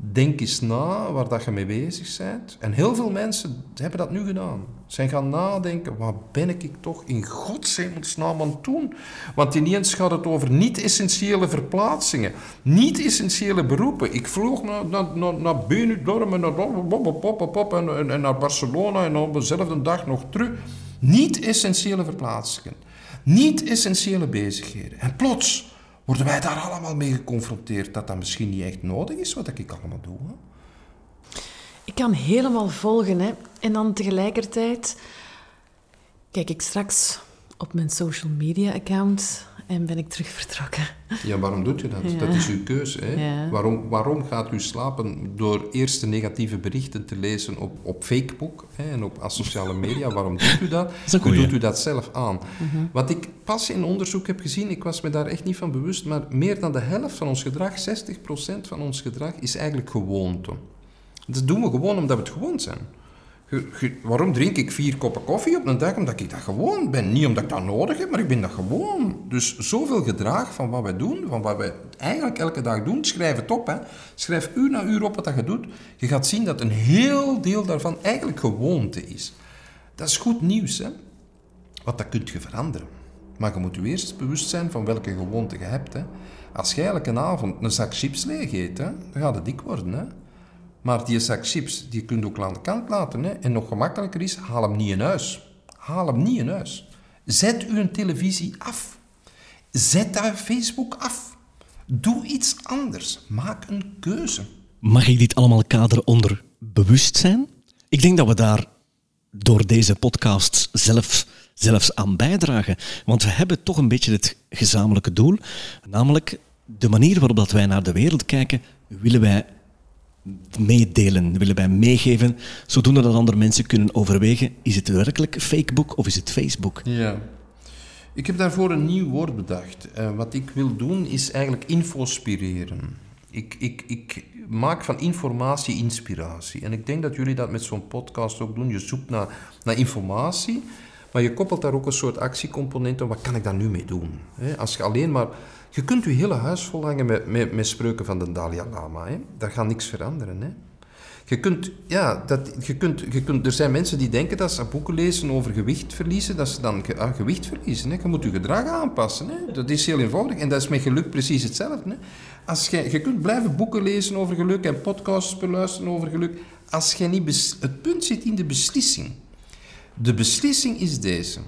denk eens na waar dat je mee bezig bent. En heel veel mensen hebben dat nu gedaan. Zijn gaan nadenken, wat ben ik toch in godshemelsnaam aan het doen? Want ineens gaat het over niet-essentiële verplaatsingen, niet-essentiële beroepen. Ik vloog naar, naar, naar, Benidorm en naar Barcelona en op dezelfde dag nog terug. Niet-essentiële verplaatsingen, niet-essentiële bezigheden. En plots worden wij daar allemaal mee geconfronteerd dat dat misschien niet echt nodig is wat ik allemaal doe. Ik kan helemaal volgen. Hè. En dan tegelijkertijd kijk ik straks op mijn social media account en ben ik terug vertrokken. Ja, waarom doet u dat? Ja. Dat is uw keuze. Hè? Ja. Waarom, waarom gaat u slapen door eerst de negatieve berichten te lezen op, op Facebook hè, en op sociale media? Waarom doet u dat? goeie. doet u dat zelf aan. Wat ik pas in onderzoek heb gezien, ik was me daar echt niet van bewust, maar meer dan de helft van ons gedrag, 60% van ons gedrag, is eigenlijk gewoonte. Dat doen we gewoon omdat we het gewoon zijn. Waarom drink ik vier koppen koffie op een dag? Omdat ik dat gewoon ben. Niet omdat ik dat nodig heb, maar ik ben dat gewoon. Dus zoveel gedrag van wat wij doen, van wat wij eigenlijk elke dag doen, schrijf het op. Hè. Schrijf uur na uur op wat je doet. Je gaat zien dat een heel deel daarvan eigenlijk gewoonte is. Dat is goed nieuws, hè. Want dat kun je veranderen. Maar je moet je eerst bewust zijn van welke gewoonte je hebt. Hè. Als jij elke avond een zak chips leeg eet, hè, dan gaat het dik worden. Hè. Maar die zak chips, die je ook aan de kant laten. Hè. En nog gemakkelijker is, haal hem niet in huis. Haal hem niet in huis. Zet uw televisie af. Zet daar Facebook af. Doe iets anders. Maak een keuze. Mag ik dit allemaal kaderen onder bewustzijn? Ik denk dat we daar door deze podcast zelf, zelfs aan bijdragen. Want we hebben toch een beetje het gezamenlijke doel. Namelijk de manier waarop dat wij naar de wereld kijken, willen wij meedelen, willen wij meegeven, zodoende dat andere mensen kunnen overwegen, is het werkelijk Facebook of is het Facebook? Ja. Ik heb daarvoor een nieuw woord bedacht. Eh, wat ik wil doen is eigenlijk infospireren. Ik, ik, ik maak van informatie inspiratie. En ik denk dat jullie dat met zo'n podcast ook doen. Je zoekt naar, naar informatie, maar je koppelt daar ook een soort actiecomponent aan. Wat kan ik daar nu mee doen? Als je alleen maar... Je kunt je hele huis volhangen met, met, met spreuken van de Dalai Lama. Daar gaat niks veranderen. Je kunt, ja, dat, je kunt, je kunt, er zijn mensen die denken dat ze boeken lezen over gewicht verliezen, dat ze dan ah, gewicht verliezen. Hè. Je moet je gedrag aanpassen. Hè. Dat is heel eenvoudig. En dat is met geluk precies hetzelfde. Hè. Als je, je kunt blijven boeken lezen over geluk en podcasts beluisteren over geluk. Als je niet het punt zit in de beslissing. De beslissing is deze.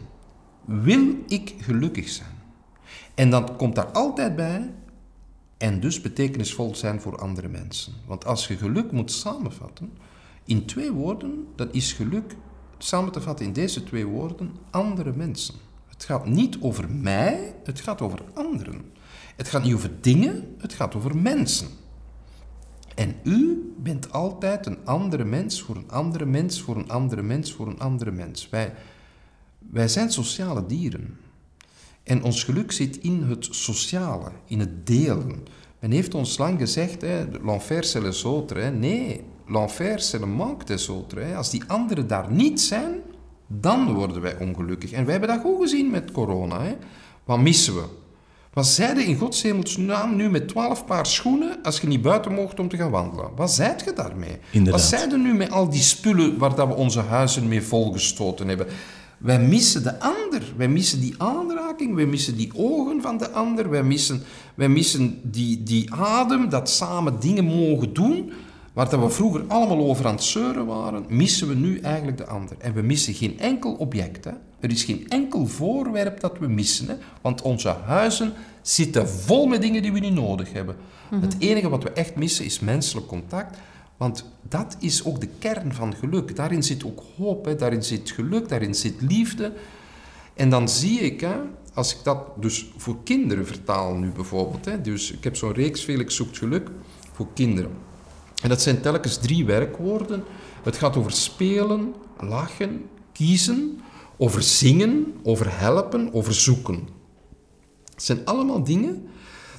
Wil ik gelukkig zijn? En dan komt daar altijd bij en dus betekenisvol zijn voor andere mensen. Want als je geluk moet samenvatten in twee woorden, dan is geluk samen te vatten in deze twee woorden andere mensen. Het gaat niet over mij, het gaat over anderen. Het gaat niet over dingen, het gaat over mensen. En u bent altijd een andere mens voor een andere mens, voor een andere mens, voor een andere mens. Wij, wij zijn sociale dieren. En ons geluk zit in het sociale, in het delen. Men heeft ons lang gezegd, l'enfer c'est les autres. Hè. Nee, l'enfer c'est le manque des autres. Hè. Als die anderen daar niet zijn, dan worden wij ongelukkig. En wij hebben dat goed gezien met corona. Hè. Wat missen we? Wat zeiden in Gods hemelsnaam nu met twaalf paar schoenen als je niet buiten mocht om te gaan wandelen? Wat zeid je daarmee? Inderdaad. Wat zeiden nu met al die spullen waar dat we onze huizen mee volgestoten hebben? Wij missen de ander. Wij missen die aanraking. Wij missen die ogen van de ander. Wij missen, wij missen die, die adem, dat samen dingen mogen doen. Waar dat we vroeger allemaal over aan het zeuren waren, missen we nu eigenlijk de ander. En we missen geen enkel object. Hè. Er is geen enkel voorwerp dat we missen. Hè. Want onze huizen zitten vol met dingen die we niet nodig hebben. Het enige wat we echt missen is menselijk contact. Want dat is ook de kern van geluk. Daarin zit ook hoop, hè. daarin zit geluk, daarin zit liefde. En dan zie ik, hè, als ik dat dus voor kinderen vertaal nu bijvoorbeeld. Hè, dus ik heb zo'n reeks Felix zoekt geluk voor kinderen. En dat zijn telkens drie werkwoorden. Het gaat over spelen, lachen, kiezen, over zingen, over helpen, over zoeken. Het zijn allemaal dingen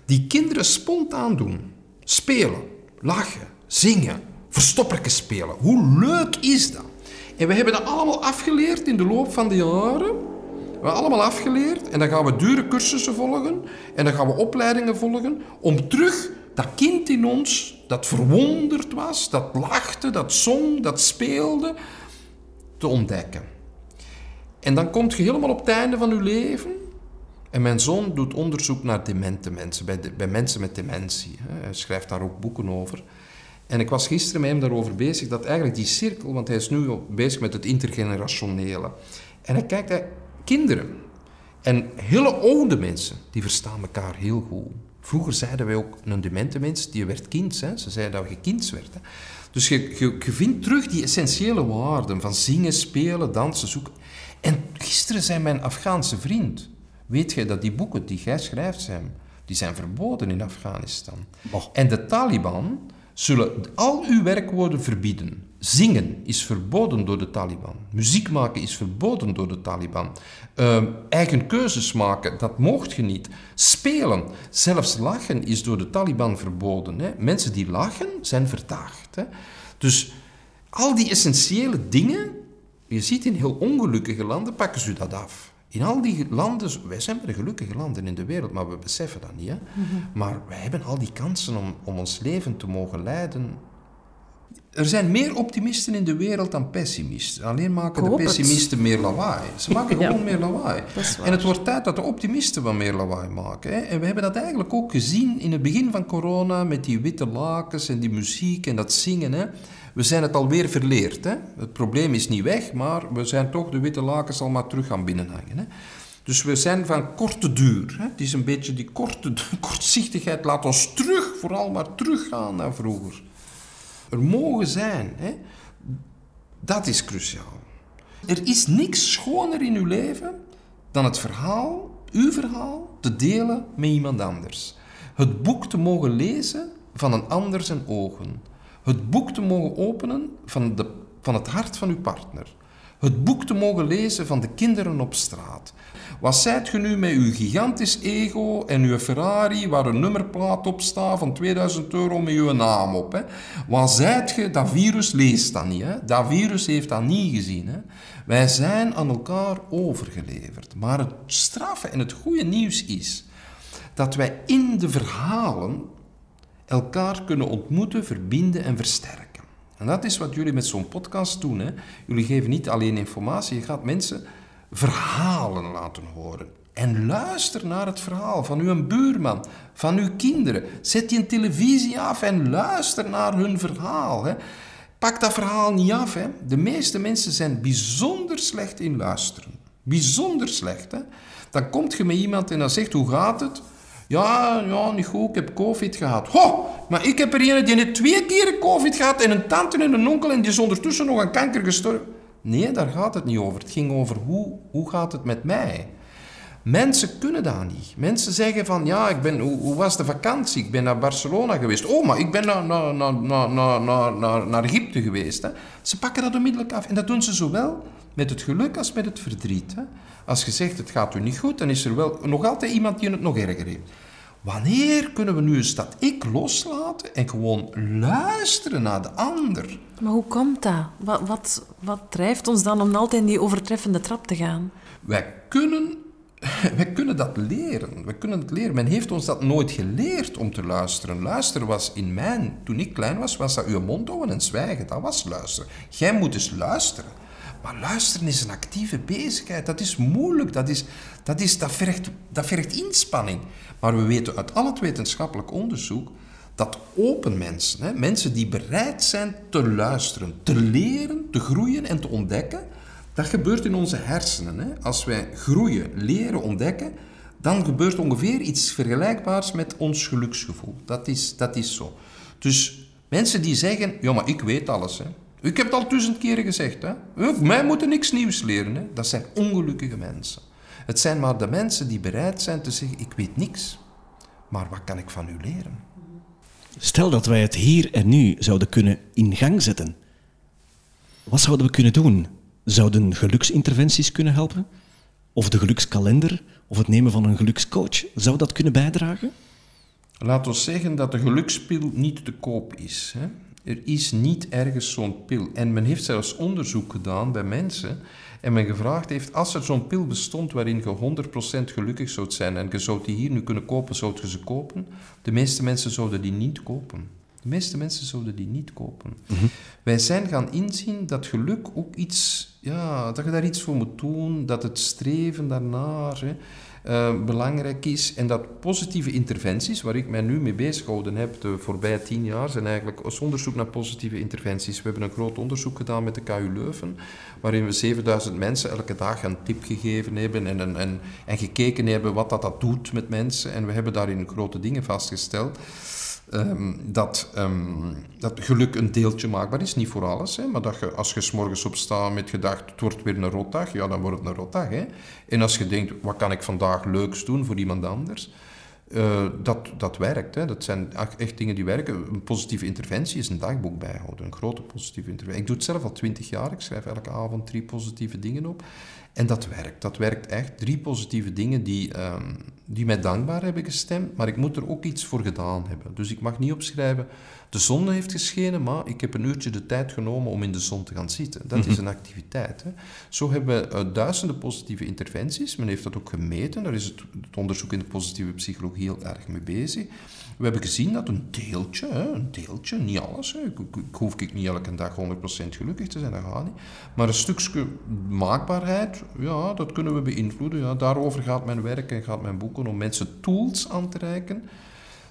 die kinderen spontaan doen. Spelen, lachen, zingen, verstopperken spelen. Hoe leuk is dat? En we hebben dat allemaal afgeleerd in de loop van de jaren. We hebben allemaal afgeleerd en dan gaan we dure cursussen volgen en dan gaan we opleidingen volgen om terug dat kind in ons dat verwonderd was, dat lachte, dat zong, dat speelde, te ontdekken. En dan komt je helemaal op het einde van je leven en mijn zoon doet onderzoek naar demente mensen, bij, bij mensen met dementie. Hij schrijft daar ook boeken over. En ik was gisteren met hem daarover bezig, dat eigenlijk die cirkel, want hij is nu bezig met het intergenerationele. En hij kijkt, hij, kinderen en hele oude mensen, die verstaan elkaar heel goed. Vroeger zeiden wij ook, een demente mens, die werd kind. Hè. Ze zeiden dat je kind werd. Hè. Dus je, je, je vindt terug die essentiële waarden van zingen, spelen, dansen, zoeken. En gisteren zei mijn Afghaanse vriend, Weet jij dat die boeken die jij schrijft, zijn, die zijn verboden in Afghanistan? En de Taliban zullen al uw werkwoorden verbieden. Zingen is verboden door de Taliban. Muziek maken is verboden door de Taliban. Uh, eigen keuzes maken, dat mocht je niet. Spelen, zelfs lachen is door de Taliban verboden. Hè. Mensen die lachen zijn verdacht. Hè. Dus al die essentiële dingen, je ziet in heel ongelukkige landen, pakken ze dat af. In al die landen, wij zijn de gelukkige landen in de wereld, maar we beseffen dat niet. Hè? Mhm. Maar wij hebben al die kansen om, om ons leven te mogen leiden. Er zijn meer optimisten in de wereld dan pessimisten. Alleen maken de pessimisten meer lawaai. Ze maken gewoon meer lawaai. En het wordt tijd dat de optimisten wat meer lawaai maken. Hè? En we hebben dat eigenlijk ook gezien in het begin van corona met die witte lakens en die muziek en dat zingen. Hè? we zijn het alweer verleerd. Hè? Het probleem is niet weg, maar we zijn toch de witte lakens al maar terug gaan binnenhangen. Hè? Dus we zijn van korte duur. Hè? Het is een beetje die korte, kortzichtigheid laat ons terug, vooral maar teruggaan naar vroeger. Er mogen zijn. Hè? Dat is cruciaal. Er is niks schoner in uw leven dan het verhaal, uw verhaal, te delen met iemand anders. Het boek te mogen lezen van een ander zijn ogen het boek te mogen openen van, de, van het hart van uw partner. Het boek te mogen lezen van de kinderen op straat. Wat zijt je nu met uw gigantisch ego en uw Ferrari waar een nummerplaat op staat van 2000 euro met uw naam op? Hè? Wat zijt je? Dat virus leest dat niet. Hè? Dat virus heeft dat niet gezien. Hè? Wij zijn aan elkaar overgeleverd. Maar het straffe en het goede nieuws is dat wij in de verhalen elkaar kunnen ontmoeten, verbinden en versterken. En dat is wat jullie met zo'n podcast doen. Hè? Jullie geven niet alleen informatie, je gaat mensen verhalen laten horen. En luister naar het verhaal van uw buurman, van uw kinderen. Zet je televisie af en luister naar hun verhaal. Hè? Pak dat verhaal niet af. Hè? De meeste mensen zijn bijzonder slecht in luisteren. Bijzonder slecht. Hè? Dan komt je met iemand en dan zegt, hoe gaat het? Ja, ja, niet goed, ik heb covid gehad. Ho, maar ik heb er een die net twee keer covid gehad en een tante en een onkel en die is ondertussen nog aan kanker gestorven. Nee, daar gaat het niet over. Het ging over hoe, hoe gaat het met mij. Mensen kunnen dat niet. Mensen zeggen van, ja, ik ben, hoe, was de vakantie? Ik ben naar Barcelona geweest. Oh, maar ik ben naar, naar, naar, naar, naar, naar, naar Egypte geweest. Hè. Ze pakken dat onmiddellijk af. En dat doen ze zowel met het geluk als met het verdriet. Hè. Als je zegt, het gaat u niet goed, dan is er wel nog altijd iemand die het nog erger heeft. Wanneer kunnen we nu eens dat ik loslaten en gewoon luisteren naar de ander? Maar hoe komt dat? Wat, wat, wat drijft ons dan om altijd in die overtreffende trap te gaan? Wij kunnen, wij kunnen dat leren. We kunnen het leren. Men heeft ons dat nooit geleerd om te luisteren. Luisteren was in mijn, toen ik klein was, was dat uw mond houden en zwijgen. Dat was luisteren. Jij moet eens luisteren. Maar luisteren is een actieve bezigheid. Dat is moeilijk. Dat, is, dat, is, dat, vergt, dat vergt inspanning. Maar we weten uit al het wetenschappelijk onderzoek dat open mensen, hè, mensen die bereid zijn te luisteren, te leren, te groeien en te ontdekken, dat gebeurt in onze hersenen. Hè. Als wij groeien, leren, ontdekken, dan gebeurt ongeveer iets vergelijkbaars met ons geluksgevoel. Dat is, dat is zo. Dus mensen die zeggen, ja, maar ik weet alles. Hè. Ik heb het al duizend keren gezegd. Hè. Mij moeten niks nieuws leren. Hè. Dat zijn ongelukkige mensen. Het zijn maar de mensen die bereid zijn te zeggen, ik weet niks, maar wat kan ik van u leren? Stel dat wij het hier en nu zouden kunnen in gang zetten. Wat zouden we kunnen doen? Zouden geluksinterventies kunnen helpen? Of de gelukskalender? Of het nemen van een gelukscoach? Zou dat kunnen bijdragen? Laat ons zeggen dat de gelukspil niet te koop is. Hè? Er is niet ergens zo'n pil. En men heeft zelfs onderzoek gedaan bij mensen en men gevraagd heeft, als er zo'n pil bestond waarin je 100% gelukkig zou zijn en je zou die hier nu kunnen kopen, zou je ze kopen? De meeste mensen zouden die niet kopen. De meeste mensen zouden die niet kopen. Mhm. Wij zijn gaan inzien dat geluk ook iets, ja, dat je daar iets voor moet doen, dat het streven daarnaar, hè, uh, belangrijk is. En dat positieve interventies, waar ik mij nu mee bezig gehouden heb de voorbije tien jaar, zijn eigenlijk onderzoek naar positieve interventies. We hebben een groot onderzoek gedaan met de KU Leuven, waarin we 7000 mensen elke dag een tip gegeven hebben en, en, en gekeken hebben wat dat, dat doet met mensen. En we hebben daarin grote dingen vastgesteld. Ehm, dat, ehm, dat geluk een deeltje maakbaar is, niet voor alles. Hè, maar dat je, als je s'morgens opstaat met gedacht, het wordt weer een rotdag, ja, dan wordt het een rotdag. Hè. En als je denkt, wat kan ik vandaag leuks doen voor iemand anders... Uh, dat, dat werkt. Hè. Dat zijn echt dingen die werken. Een positieve interventie is een dagboek bijhouden. Een grote positieve interventie. Ik doe het zelf al twintig jaar. Ik schrijf elke avond drie positieve dingen op. En dat werkt. Dat werkt echt. Drie positieve dingen die, um, die mij dankbaar hebben gestemd. Maar ik moet er ook iets voor gedaan hebben. Dus ik mag niet opschrijven de zon heeft geschenen, maar ik heb een uurtje de tijd genomen om in de zon te gaan zitten. Dat is mhm. een activiteit. Hè. Zo hebben we uh, duizenden positieve interventies. Men heeft dat ook gemeten. Daar is het, het, onderzoek in de positieve psychologie heel erg mee bezig. We hebben gezien dat een deeltje, een deeltje, niet alles. Ik, hoef ik niet elke dag 100% gelukkig te zijn, dat gaat niet. Maar een stukje maakbaarheid, ja, dat kunnen we beïnvloeden. Ja. Daarover gaat mijn werk en gaat mijn boeken om mensen tools aan te reiken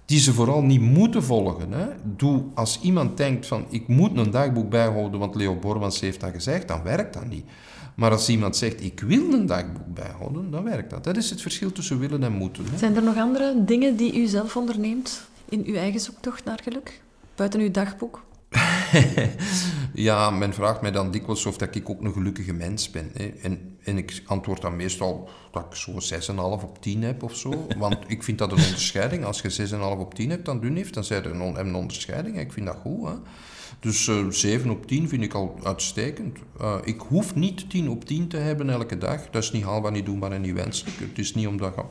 die ze vooral niet moeten volgen. Hè. Doe, als iemand denkt van ik moet een dagboek bijhouden, want Leo Bormans heeft dat gezegd, dan werkt dat niet. Maar als iemand zegt ik wil een dagboek bijhouden, dan werkt dat. Dat is het verschil tussen willen en moeten. Hè. Zijn er nog andere dingen die u zelf onderneemt in uw eigen zoektocht naar geluk? Buiten uw dagboek? ja, men vraagt mij dan dikwijls of dat ik ook een gelukkige mens ben. Hè. En, en ik antwoord dan meestal dat ik zo'n 6,5 op 10 heb of zo. Want ik vind dat een onderscheiding. Als je 6,5 op 10 hebt, dan dun heeft, dan zijn er een, een onderscheiding. Ik vind dat goed. Hè. Dus eh, 7 op 10 vind ik al uitstekend. Uh, ik hoef niet 10 op 10 te hebben elke dag. Dat is niet haalbaar, niet doenbaar en niet wenselijk. Het is niet omdat je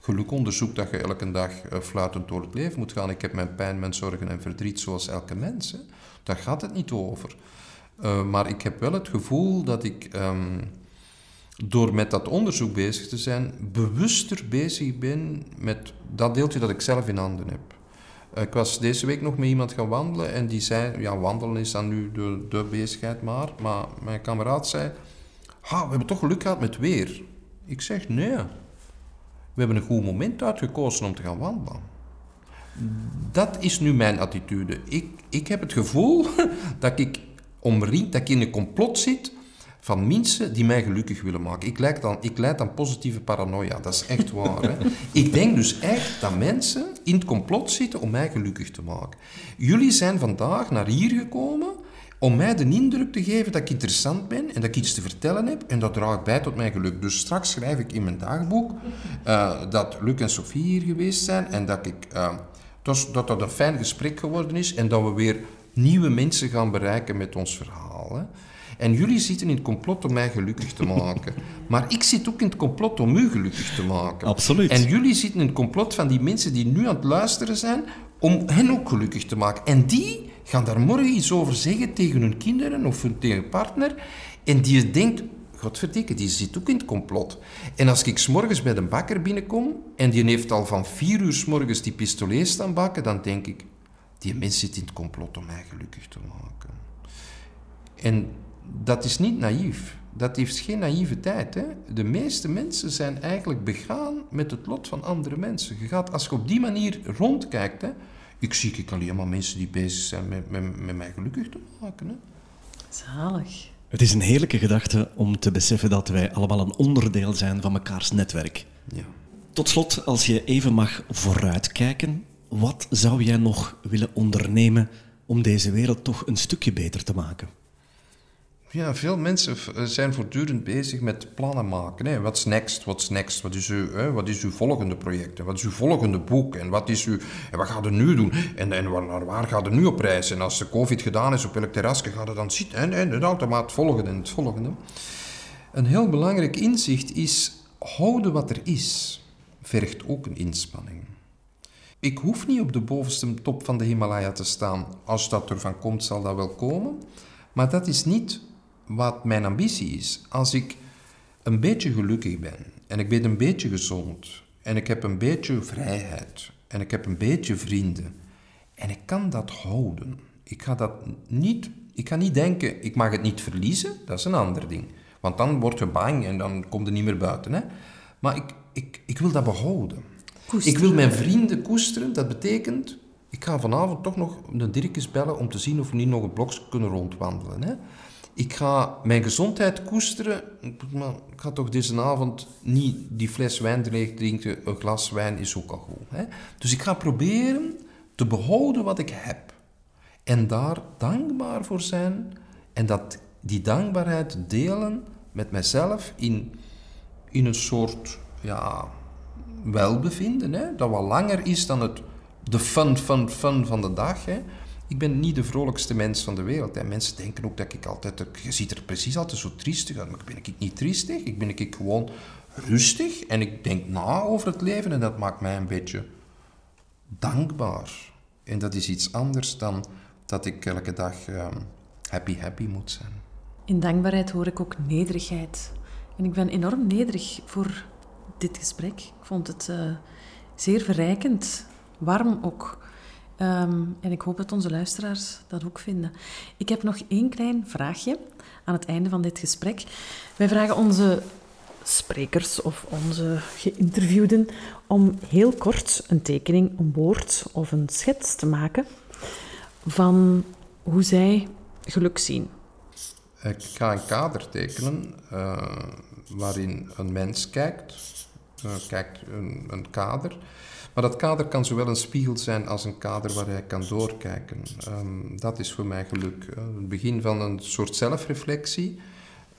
geluk onderzoekt dat je elke dag uh, fluitend door het leven moet gaan. Ik heb mijn pijn, mijn zorgen en verdriet zoals elke mens. Daar gaat het niet over. Maar ik heb wel het gevoel dat ik, um, door met dat onderzoek bezig te zijn, bewuster bezig ben met dat deeltje dat ik zelf in handen heb. Uh, ik was deze week nog met iemand gaan wandelen en die zei, ja, wandelen is dan nu de, de bezigheid maar. Maar mijn kameraad zei, ha, we hebben toch geluk gehad met weer. Ik zeg, nee, we hebben een goed moment uitgekozen om te gaan wandelen. Dat is nu mijn attitude. Ik, ik heb het gevoel dat ik omringd, dat ik in een complot zit van mensen die mij gelukkig willen maken. Ik leid dan, ik leid aan positieve paranoia, dat is echt waar. Hè? Ik denk dus echt dat mensen in het complot zitten om mij gelukkig te maken. Jullie zijn vandaag naar hier gekomen om mij de indruk te geven dat ik interessant ben en dat ik iets te vertellen heb en dat draagt bij tot mijn geluk. Dus straks schrijf ik in mijn dagboek uh, dat Luc en Sophie hier geweest zijn en dat ik... Uh, dat, dat dat een fijn gesprek geworden is en dat we weer nieuwe mensen gaan bereiken met ons verhaal. Hè. En jullie zitten in het complot om mij gelukkig te maken. Maar ik zit ook in het complot om u gelukkig te maken. Absoluut. En jullie zitten in het complot van die mensen die nu aan het luisteren zijn, om hen ook gelukkig te maken. En die gaan daar morgen iets over zeggen tegen hun kinderen of tegen hun partner. En die denkt, godverdikke, die zit ook in het complot. En als ik s'morgens bij de bakker binnenkom en die heeft al van vier uur s morgens die pistolet staan bakken, dan denk ik, die mens zit in het complot om mij gelukkig te maken. En dat is niet naïef. Dat heeft geen naïviteit. Hè? De meeste mensen zijn eigenlijk begaan met het lot van andere mensen. Je gaat, als je op die manier rondkijkt, hè, ik zie ik alleen maar mensen die bezig zijn met, met, met mij gelukkig te maken. Hè? Zalig. Het is een heerlijke gedachte om te beseffen dat wij allemaal een onderdeel zijn van mekaars netwerk. Ja. Tot slot, als je even mag vooruitkijken, wat zou jij nog willen ondernemen om deze wereld toch een stukje beter te maken? Ja, veel mensen zijn voortdurend bezig met plannen maken. Hè. What's next? What's next? Wat is, uw, hè? wat is uw volgende project? Wat is uw volgende boek? En wat, is uw, en wat gaat er nu doen? En, en waar, waar gaat er nu op reis? En als de covid gedaan is, op welk terrasje gaat er dan zitten? En, en het automaat volgen en het volgende. Een heel belangrijk inzicht is, houden wat er is, vergt ook een inspanning. Ik hoef niet op de bovenste top van de Himalaya te staan. Als dat ervan komt, zal dat wel komen. Maar dat is niet wat mijn ambitie is. Als ik een beetje gelukkig ben en ik ben een beetje gezond en ik heb een beetje vrijheid en ik heb een beetje vrienden en ik kan dat houden. Ik ga dat niet, ik ga niet denken, ik mag het niet verliezen, dat is een ander ding. Want dan word je bang en dan komt er niet meer buiten. Hè? Maar ik, ik, ik wil dat behouden. Ik wil mijn vrienden koesteren. Dat betekent, ik ga vanavond toch nog de Dirkjes bellen om te zien of we niet nog een blokje kunnen rondwandelen. Hè? Ik ga mijn gezondheid koesteren. Maar ik ga toch deze avond niet die fles wijn drinken. Een glas wijn is ook al goed. Hè? Dus ik ga proberen te behouden wat ik heb. En daar dankbaar voor zijn en dat, die dankbaarheid delen met mezelf in, in een soort ja, welbevinden, hè, dat wat langer is dan het, de fun, fun, fun van de dag. Hè. Ik ben niet de vrolijkste mens van de wereld. Hè. Mensen denken ook dat ik altijd... Je ziet er precies altijd zo triestig uit. Maar ben ik niet triestig. Ik ben ik gewoon rustig. En ik denk na over het leven. En dat maakt mij een beetje dankbaar. En dat is iets anders dan dat ik elke dag ehm, happy, happy moet zijn. In dankbaarheid hoor ik ook nederigheid. En ik ben enorm nederig voor dit gesprek. Ik vond het uh, zeer verrijkend, warm ook. Um, en ik hoop dat onze luisteraars dat ook vinden. Ik heb nog één klein vraagje aan het einde van dit gesprek. Wij vragen onze sprekers of onze geïnterviewden om heel kort een tekening, een woord of een schets te maken van hoe zij geluk zien. Ik ga een kader tekenen uh, waarin een mens kijkt, uh, kijkt een, kader. Maar dat kader kan zowel een spiegel zijn als een kader waar hij kan doorkijken. Um, dat is voor mij geluk. Uh, het begin van een soort zelfreflectie.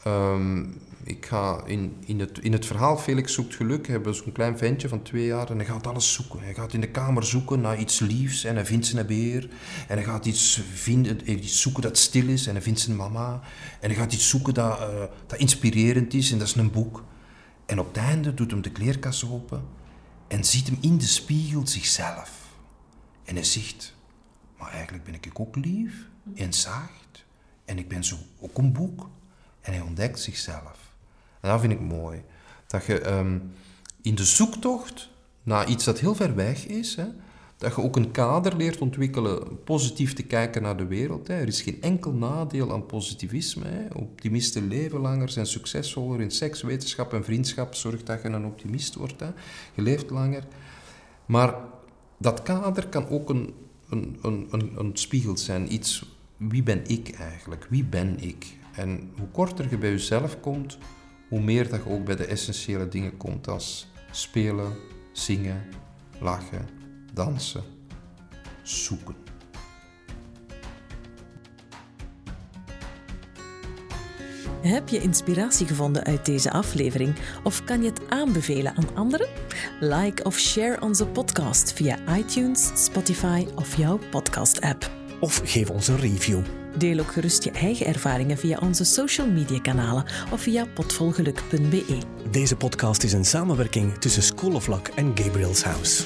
Um, ik ga in, in, het, in het verhaal Felix zoekt geluk, hebben zo'n klein ventje van twee jaar en hij gaat alles zoeken. Hij gaat in de kamer zoeken naar iets liefs en hij vindt zijn beer. En hij gaat iets, vinden, iets zoeken dat stil is en hij vindt zijn mama. En hij gaat iets zoeken dat, uh, dat inspirerend is en dat is een boek. En op het einde doet hem de kleerkast open en ziet hem in de spiegel zichzelf. En hij zegt, maar eigenlijk ben ik ook lief en zacht. En ik ben zo ook een boek. En hij ontdekt zichzelf. En dat vind ik mooi. Dat je um, in de zoektocht naar iets dat heel ver weg is, hè, dat je ook een kader leert ontwikkelen, positief te kijken naar de wereld. Hè. Er is geen enkel nadeel aan positivisme. Hè. Optimisten leven langer, zijn succesvoller in seks, wetenschap en vriendschap. Zorg dat je een optimist wordt. Hè. Je leeft langer. Maar dat kader kan ook een, een, een, een, een spiegel zijn. Iets, wie ben ik eigenlijk? Wie ben ik? En hoe korter je bij jezelf komt, hoe meer dat je ook bij de essentiële dingen komt als spelen, zingen, lachen, dansen, zoeken. Heb je inspiratie gevonden uit deze aflevering of kan je het aanbevelen aan anderen? Like of share onze podcast via iTunes, Spotify of jouw podcast-app. Of geef ons een review. Deel ook gerust je eigen ervaringen via onze social media kanalen of via potvolgeluk.be. Deze podcast is een samenwerking tussen School of Luck en Gabriel's House.